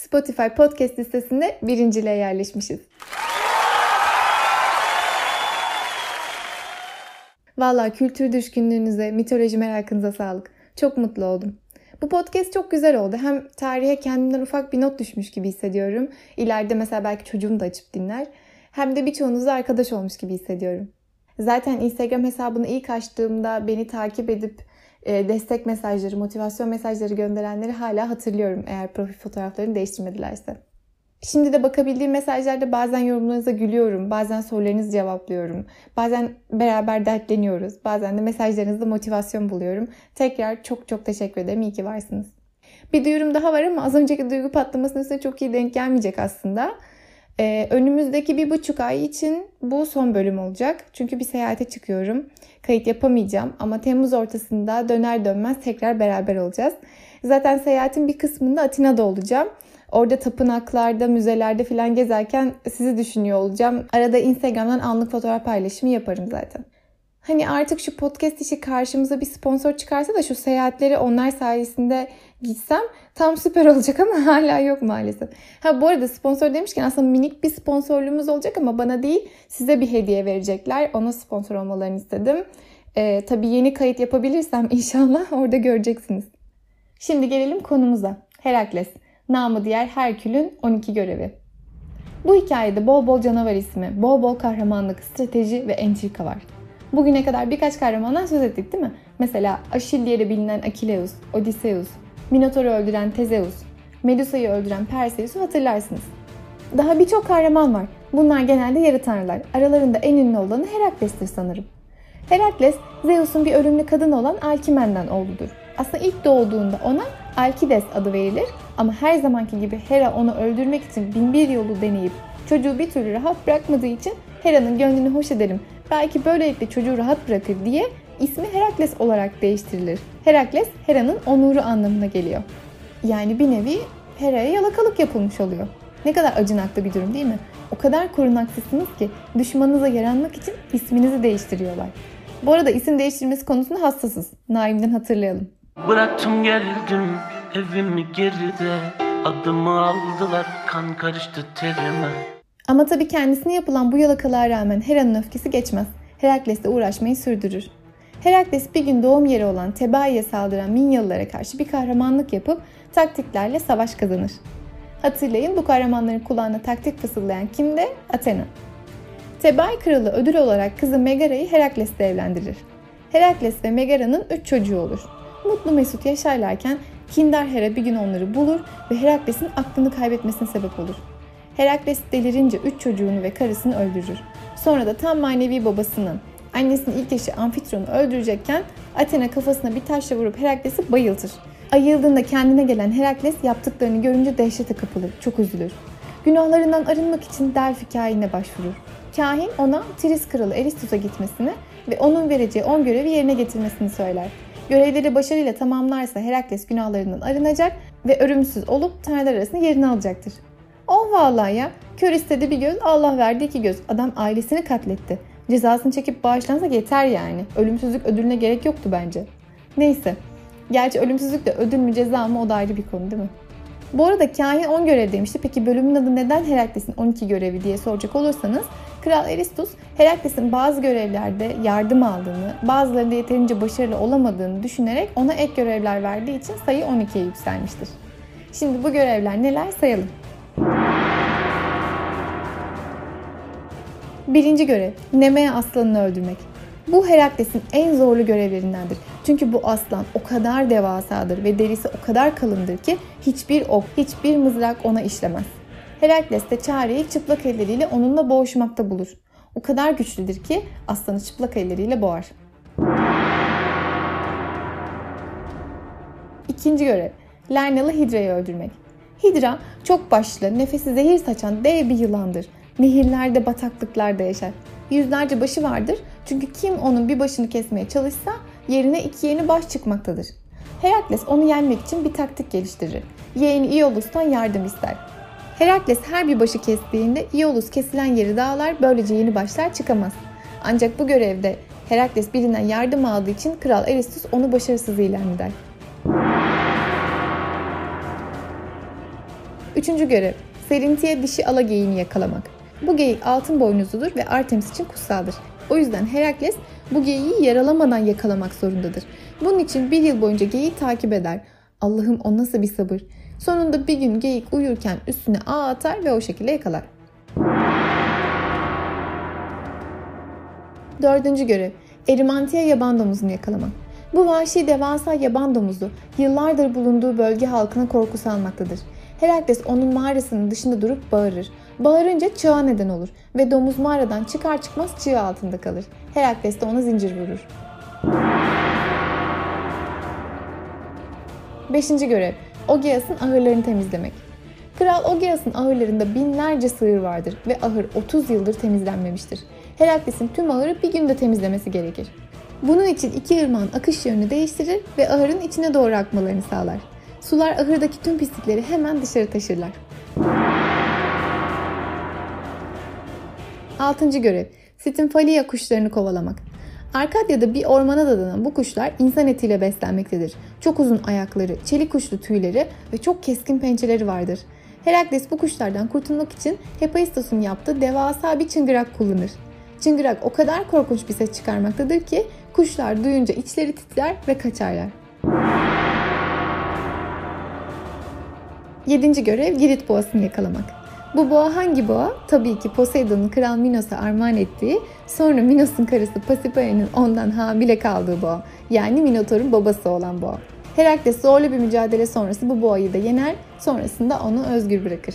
Spotify podcast listesinde birinciliğe yerleşmişiz. Valla kültür düşkünlüğünüze, mitoloji merakınıza sağlık. Çok mutlu oldum. Bu podcast çok güzel oldu. Hem tarihe kendimden ufak bir not düşmüş gibi hissediyorum. İleride mesela belki çocuğum da açıp dinler. Hem de birçoğunuzla arkadaş olmuş gibi hissediyorum. Zaten Instagram hesabını ilk açtığımda beni takip edip destek mesajları, motivasyon mesajları gönderenleri hala hatırlıyorum eğer profil fotoğraflarını değiştirmedilerse. Şimdi de bakabildiğim mesajlarda bazen yorumlarınıza gülüyorum, bazen sorularınızı cevaplıyorum, bazen beraber dertleniyoruz, bazen de mesajlarınızda motivasyon buluyorum. Tekrar çok çok teşekkür ederim, iyi ki varsınız. Bir duyurum daha var ama az önceki duygu patlamasının üstüne çok iyi denk gelmeyecek aslında. Ee, önümüzdeki bir buçuk ay için bu son bölüm olacak. Çünkü bir seyahate çıkıyorum. Kayıt yapamayacağım ama Temmuz ortasında döner dönmez tekrar beraber olacağız. Zaten seyahatin bir kısmında Atina'da olacağım. Orada tapınaklarda, müzelerde falan gezerken sizi düşünüyor olacağım. Arada Instagram'dan anlık fotoğraf paylaşımı yaparım zaten. Hani artık şu podcast işi karşımıza bir sponsor çıkarsa da şu seyahatleri onlar sayesinde gitsem tam süper olacak ama hala yok maalesef. Ha bu arada sponsor demişken aslında minik bir sponsorluğumuz olacak ama bana değil size bir hediye verecekler. Ona sponsor olmalarını istedim. Ee, tabii yeni kayıt yapabilirsem inşallah orada göreceksiniz. Şimdi gelelim konumuza. Herakles, namı diğer Herkül'ün 12 görevi. Bu hikayede bol bol canavar ismi, bol bol kahramanlık, strateji ve entrika var. Bugüne kadar birkaç kahramandan söz ettik değil mi? Mesela Aşil diye de bilinen Akileus, Odysseus, Minotaur'u öldüren Tezeus, Medusa'yı öldüren Perseus'u hatırlarsınız. Daha birçok kahraman var. Bunlar genelde yarı tanrılar. Aralarında en ünlü olanı Herakles'tir sanırım. Herakles, Zeus'un bir ölümlü kadın olan Alkimen'den oğludur. Aslında ilk doğduğunda ona Alkides adı verilir ama her zamanki gibi Hera onu öldürmek için binbir yolu deneyip çocuğu bir türlü rahat bırakmadığı için Hera'nın gönlünü hoş edelim, belki böylelikle çocuğu rahat bırakır diye ismi Herakles olarak değiştirilir. Herakles, Hera'nın onuru anlamına geliyor. Yani bir nevi Hera'ya yalakalık yapılmış oluyor. Ne kadar acınaklı bir durum değil mi? O kadar korunaksızsınız ki düşmanınıza yaranmak için isminizi değiştiriyorlar. Bu arada isim değiştirmesi konusunda hassasız. Naim'den hatırlayalım. Bıraktım geldim evimi geride Adımı aldılar kan karıştı terime Ama tabii kendisine yapılan bu yalakalığa rağmen Hera'nın öfkesi geçmez. Herakles'le uğraşmayı sürdürür. Herakles bir gün doğum yeri olan Tebai'ye saldıran Minyalılara karşı bir kahramanlık yapıp taktiklerle savaş kazanır. Hatırlayın bu kahramanların kulağına taktik fısıldayan kimdi? Athena. Tebai kralı ödül olarak kızı Megara'yı Herakles'le evlendirir. Herakles ve Megara'nın üç çocuğu olur. Mutlu mesut yaşarlarken Kindar Hera bir gün onları bulur ve Herakles'in aklını kaybetmesine sebep olur. Herakles delirince üç çocuğunu ve karısını öldürür. Sonra da tam manevi babasını, annesinin ilk eşi Amfitron'u öldürecekken Athena kafasına bir taşla vurup Herakles'i bayıltır. Ayıldığında kendine gelen Herakles yaptıklarını görünce dehşete kapılır, çok üzülür. Günahlarından arınmak için Delphi kahinine başvurur. Kahin ona Tris kralı Eristus'a gitmesini ve onun vereceği 10 görevi yerine getirmesini söyler. Görevleri başarıyla tamamlarsa Herakles günahlarından arınacak ve ölümsüz olup tanrılar arasında yerini alacaktır. Oh vallahi ya, kör istedi bir göz, Allah verdi iki göz. Adam ailesini katletti. Cezasını çekip bağışlansa yeter yani. Ölümsüzlük ödülüne gerek yoktu bence. Neyse. Gerçi ölümsüzlük de ödül mü ceza mı o da ayrı bir konu değil mi? Bu arada kahin 10 görev demişti. Peki bölümün adı neden Herakles'in 12 görevi diye soracak olursanız Kral Eristus Herakles'in bazı görevlerde yardım aldığını, bazılarında yeterince başarılı olamadığını düşünerek ona ek görevler verdiği için sayı 12'ye yükselmiştir. Şimdi bu görevler neler sayalım. Birinci görev, Nemea aslanını öldürmek. Bu Herakles'in en zorlu görevlerindendir. Çünkü bu aslan o kadar devasadır ve derisi o kadar kalındır ki hiçbir ok, hiçbir mızrak ona işlemez. Herakles de çareyi çıplak elleriyle onunla boğuşmakta bulur. O kadar güçlüdür ki aslanı çıplak elleriyle boğar. İkinci görev, Lernalı Hidra'yı öldürmek. Hidra çok başlı, nefesi zehir saçan dev bir yılandır. Nehirlerde, bataklıklarda yaşar. Yüzlerce başı vardır çünkü kim onun bir başını kesmeye çalışsa yerine iki yeni baş çıkmaktadır. Herakles onu yenmek için bir taktik geliştirir. Yeğeni Iolus'tan yardım ister. Herakles her bir başı kestiğinde Iolus kesilen yeri dağlar böylece yeni başlar çıkamaz. Ancak bu görevde Herakles birinden yardım aldığı için Kral Eristus onu başarısız ilan eder. Üçüncü görev, serintiye dişi ala geyiğini yakalamak. Bu geyik altın boynuzludur ve Artemis için kutsaldır. O yüzden Herakles bu geyiği yaralamadan yakalamak zorundadır. Bunun için bir yıl boyunca geyiği takip eder. Allah'ım o nasıl bir sabır. Sonunda bir gün geyik uyurken üstüne ağ atar ve o şekilde yakalar. Dördüncü görev, Erimantia yaban domuzunu yakalamak. Bu vahşi devasa yaban domuzu yıllardır bulunduğu bölge halkına korku salmaktadır. Herakles onun mağarasının dışında durup bağırır. Bağırınca çığa neden olur ve domuz mağaradan çıkar çıkmaz çığ altında kalır. Herakles de ona zincir vurur. Beşinci görev. Ogeas'ın ahırlarını temizlemek. Kral Ogeas'ın ahırlarında binlerce sığır vardır ve ahır 30 yıldır temizlenmemiştir. Herakles'in tüm ahırı bir günde temizlemesi gerekir. Bunun için iki ırmağın akış yönünü değiştirir ve ahırın içine doğru akmalarını sağlar. Sular ahırdaki tüm pislikleri hemen dışarı taşırlar. Altıncı görev. Stinfalia kuşlarını kovalamak. Arkadya'da bir ormana dadanan bu kuşlar insan etiyle beslenmektedir. Çok uzun ayakları, çelik kuşlu tüyleri ve çok keskin pençeleri vardır. Herakles bu kuşlardan kurtulmak için Hephaistos'un yaptığı devasa bir çıngırak kullanır. Çıngırak o kadar korkunç bir ses çıkarmaktadır ki kuşlar duyunca içleri titrer ve kaçarlar. Yedinci görev Girit boğasını yakalamak. Bu boğa hangi boğa? Tabii ki Poseidon'un Kral Minos'a armağan ettiği, sonra Minos'un karısı Pasiphae'nin ondan hamile kaldığı boğa. Yani Minotaur'un babası olan boğa. Herakles zorlu bir mücadele sonrası bu boğayı da yener, sonrasında onu özgür bırakır.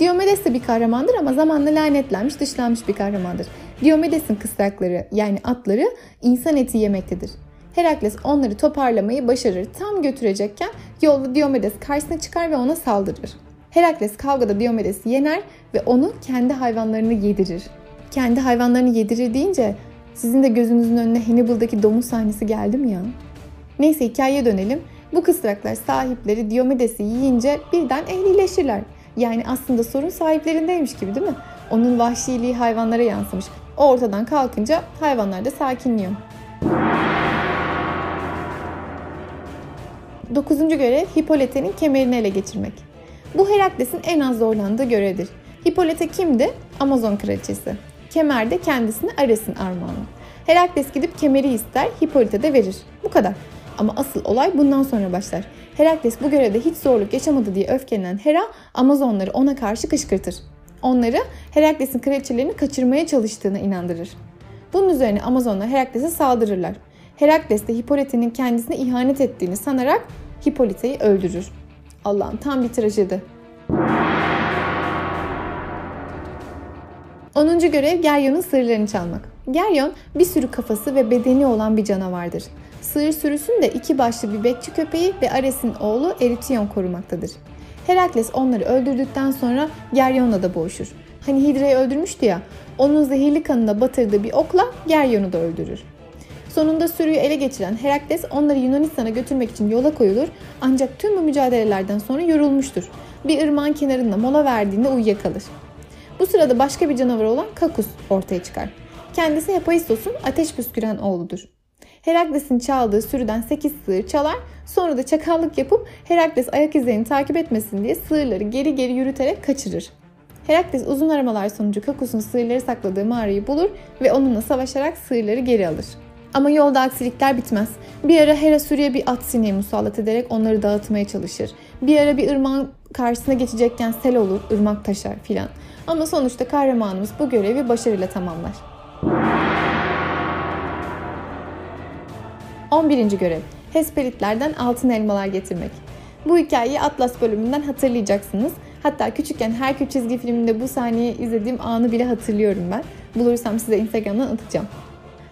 Diomedes de bir kahramandır ama zamanla lanetlenmiş, dışlanmış bir kahramandır. Diomedes'in kısrakları yani atları insan eti yemektedir. Herakles onları toparlamayı başarır. Tam götürecekken yolda Diomedes karşısına çıkar ve ona saldırır. Herakles kavgada Diomedes'i yener ve onu kendi hayvanlarını yedirir. Kendi hayvanlarını yedirir deyince sizin de gözünüzün önüne Hannibal'daki domuz sahnesi geldi mi ya? Neyse hikayeye dönelim. Bu kısraklar sahipleri Diomedes'i yiyince birden ehlileşirler. Yani aslında sorun sahiplerindeymiş gibi değil mi? Onun vahşiliği hayvanlara yansımış. O ortadan kalkınca hayvanlar da sakinliyor. Dokuzuncu görev Hippolyte'nin kemerini ele geçirmek. Bu Herakles'in en az zorlandığı görevdir. Hippolyte kimdi? Amazon kraliçesi. Kemer de kendisine Ares'in armağanı. Herakles gidip kemeri ister, Hippolyte de verir. Bu kadar. Ama asıl olay bundan sonra başlar. Herakles bu görevde hiç zorluk yaşamadı diye öfkelenen Hera, Amazonları ona karşı kışkırtır. Onları Herakles'in kraliçelerini kaçırmaya çalıştığına inandırır. Bunun üzerine Amazonlar Herakles'e saldırırlar. Herakles de Hippolyte'nin kendisine ihanet ettiğini sanarak Hippolyte'yi öldürür. Allah'ım tam bir trajedi. 10. görev Geryon'un sırlarını çalmak. Geryon bir sürü kafası ve bedeni olan bir canavardır. Sığır sürüsünü de iki başlı bir bekçi köpeği ve Ares'in oğlu Erityon korumaktadır. Herakles onları öldürdükten sonra Geryon'la da boğuşur. Hani Hidra'yı öldürmüştü ya, onun zehirli kanına batırdığı bir okla Geryon'u da öldürür. Sonunda sürüyü ele geçiren Herakles onları Yunanistan'a götürmek için yola koyulur ancak tüm bu mücadelelerden sonra yorulmuştur. Bir ırmağın kenarında mola verdiğinde uyuyakalır. Bu sırada başka bir canavar olan Kakus ortaya çıkar. Kendisi Hephaistos'un ateş püsküren oğludur. Herakles'in çaldığı sürüden 8 sığır çalar, sonra da çakallık yapıp Herakles ayak izlerini takip etmesin diye sığırları geri geri yürüterek kaçırır. Herakles uzun aramalar sonucu Kakus'un sığırları sakladığı mağarayı bulur ve onunla savaşarak sığırları geri alır. Ama yolda aksilikler bitmez. Bir ara Hera Suriye bir at sineği musallat ederek onları dağıtmaya çalışır. Bir ara bir ırmağın karşısına geçecekken sel olur, ırmak taşar filan. Ama sonuçta kahramanımız bu görevi başarıyla tamamlar. 11. görev. Hesperitlerden altın elmalar getirmek. Bu hikayeyi Atlas bölümünden hatırlayacaksınız. Hatta küçükken Herkül çizgi filminde bu sahneyi izlediğim anı bile hatırlıyorum ben. Bulursam size Instagram'dan atacağım.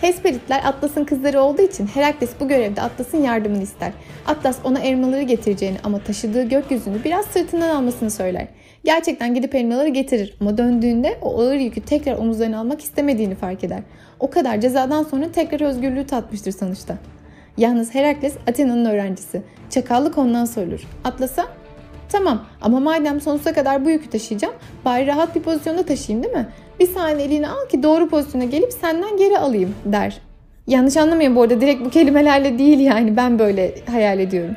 Hesperitler Atlas'ın kızları olduğu için Herakles bu görevde Atlas'ın yardımını ister. Atlas ona elmaları getireceğini ama taşıdığı gökyüzünü biraz sırtından almasını söyler. Gerçekten gidip elmaları getirir ama döndüğünde o ağır yükü tekrar omuzlarına almak istemediğini fark eder. O kadar cezadan sonra tekrar özgürlüğü tatmıştır sonuçta. Yalnız Herakles Athena'nın öğrencisi. Çakallık ondan sorulur. Atlas'a Tamam ama madem sonsuza kadar bu yükü taşıyacağım bari rahat bir pozisyonda taşıyayım değil mi? Bir saniye elini al ki doğru pozisyona gelip senden geri alayım der. Yanlış anlamayın bu arada direkt bu kelimelerle değil yani ben böyle hayal ediyorum.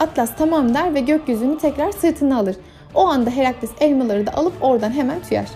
Atlas tamam der ve gökyüzünü tekrar sırtına alır. O anda Herakles elmaları da alıp oradan hemen tüyer.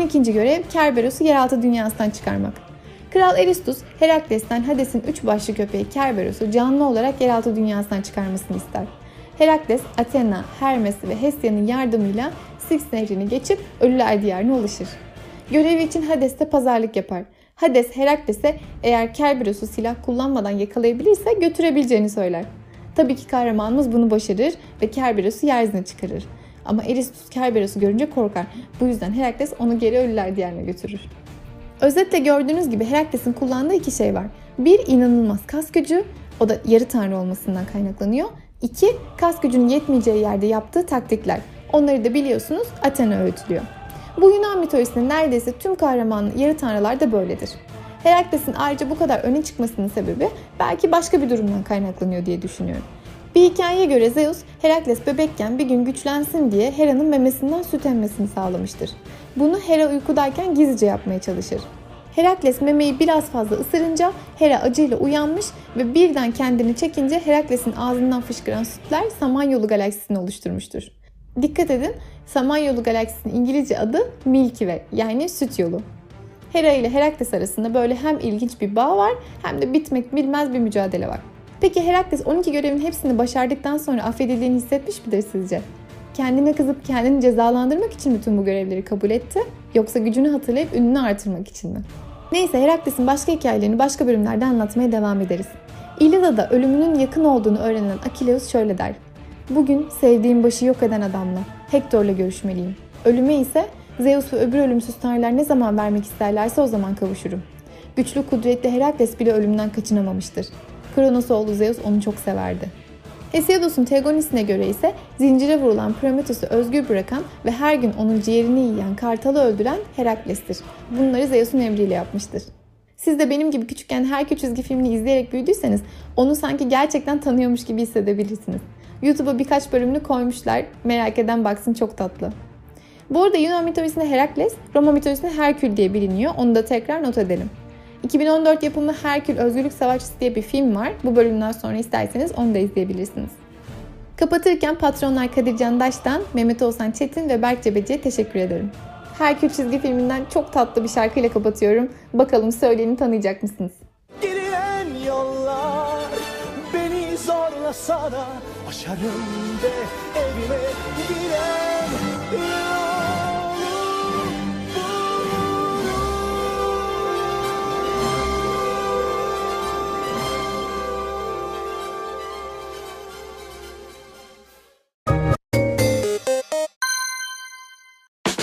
12. görev Kerberos'u yeraltı dünyasından çıkarmak. Kral Eristus, Herakles'ten Hades'in üç başlı köpeği Kerberos'u canlı olarak yeraltı dünyasından çıkarmasını ister. Herakles, Athena, Hermes ve Hesia'nın yardımıyla Styx nehrini geçip Ölüler Diyarı'na ulaşır. Görevi için Hades de pazarlık yapar. Hades Herakles'e eğer Kerberos'u silah kullanmadan yakalayabilirse götürebileceğini söyler. Tabii ki kahramanımız bunu başarır ve Kerberos'u yeryüzüne çıkarır. Ama Eristus Kerberos'u görünce korkar. Bu yüzden Herakles onu geri Ölüler Diyarı'na götürür. Özetle gördüğünüz gibi Herakles'in kullandığı iki şey var. Bir inanılmaz kas gücü, o da yarı tanrı olmasından kaynaklanıyor. İki, kas gücünün yetmeyeceği yerde yaptığı taktikler. Onları da biliyorsunuz Athena öğütülüyor. Bu Yunan mitolojisinin neredeyse tüm kahraman yarı tanrılar da böyledir. Herakles'in ayrıca bu kadar öne çıkmasının sebebi belki başka bir durumdan kaynaklanıyor diye düşünüyorum. Bir hikayeye göre Zeus, Herakles bebekken bir gün güçlensin diye Hera'nın memesinden süt emmesini sağlamıştır. Bunu Hera uykudayken gizlice yapmaya çalışır. Herakles memeyi biraz fazla ısırınca Hera acıyla uyanmış ve birden kendini çekince Herakles'in ağzından fışkıran sütler Samanyolu galaksisini oluşturmuştur. Dikkat edin, Samanyolu galaksisinin İngilizce adı Milky Way yani süt yolu. Hera ile Herakles arasında böyle hem ilginç bir bağ var hem de bitmek bilmez bir mücadele var. Peki Herakles 12 görevin hepsini başardıktan sonra affedildiğini hissetmiş midir sizce? Kendine kızıp kendini cezalandırmak için bütün bu görevleri kabul etti? Yoksa gücünü hatırlayıp ününü artırmak için mi? Neyse Herakles'in başka hikayelerini başka bölümlerde anlatmaya devam ederiz. İlyada'da ölümünün yakın olduğunu öğrenen Akileus şöyle der. Bugün sevdiğim başı yok eden adamla, Hektor'la görüşmeliyim. Ölüme ise Zeus ve öbür ölümsüz tanrılar ne zaman vermek isterlerse o zaman kavuşurum. Güçlü kudretli Herakles bile ölümden kaçınamamıştır. Kronos oğlu Zeus onu çok severdi. Hesiodos'un Teogonis'ine göre ise zincire vurulan Prometheus'u özgür bırakan ve her gün onun ciğerini yiyen Kartal'ı öldüren Herakles'tir. Bunları Zeus'un emriyle yapmıştır. Siz de benim gibi küçükken Herkül çizgi filmini izleyerek büyüdüyseniz onu sanki gerçekten tanıyormuş gibi hissedebilirsiniz. YouTube'a birkaç bölümünü koymuşlar. Merak eden baksın çok tatlı. Bu arada Yunan mitolojisinde Herakles, Roma mitolojisinde Herkül diye biliniyor. Onu da tekrar not edelim. 2014 yapımı Herkül Özgürlük Savaşçısı diye bir film var. Bu bölümden sonra isterseniz onu da izleyebilirsiniz. Kapatırken patronlar Kadircan Daş'tan, Mehmet Oğuzhan Çetin ve Berk Cebeci'ye teşekkür ederim. Herkül çizgi filminden çok tatlı bir şarkıyla kapatıyorum. Bakalım söyleyeni tanıyacak mısınız? Gidilen yollar beni zorlasa da Aşarım de evime giden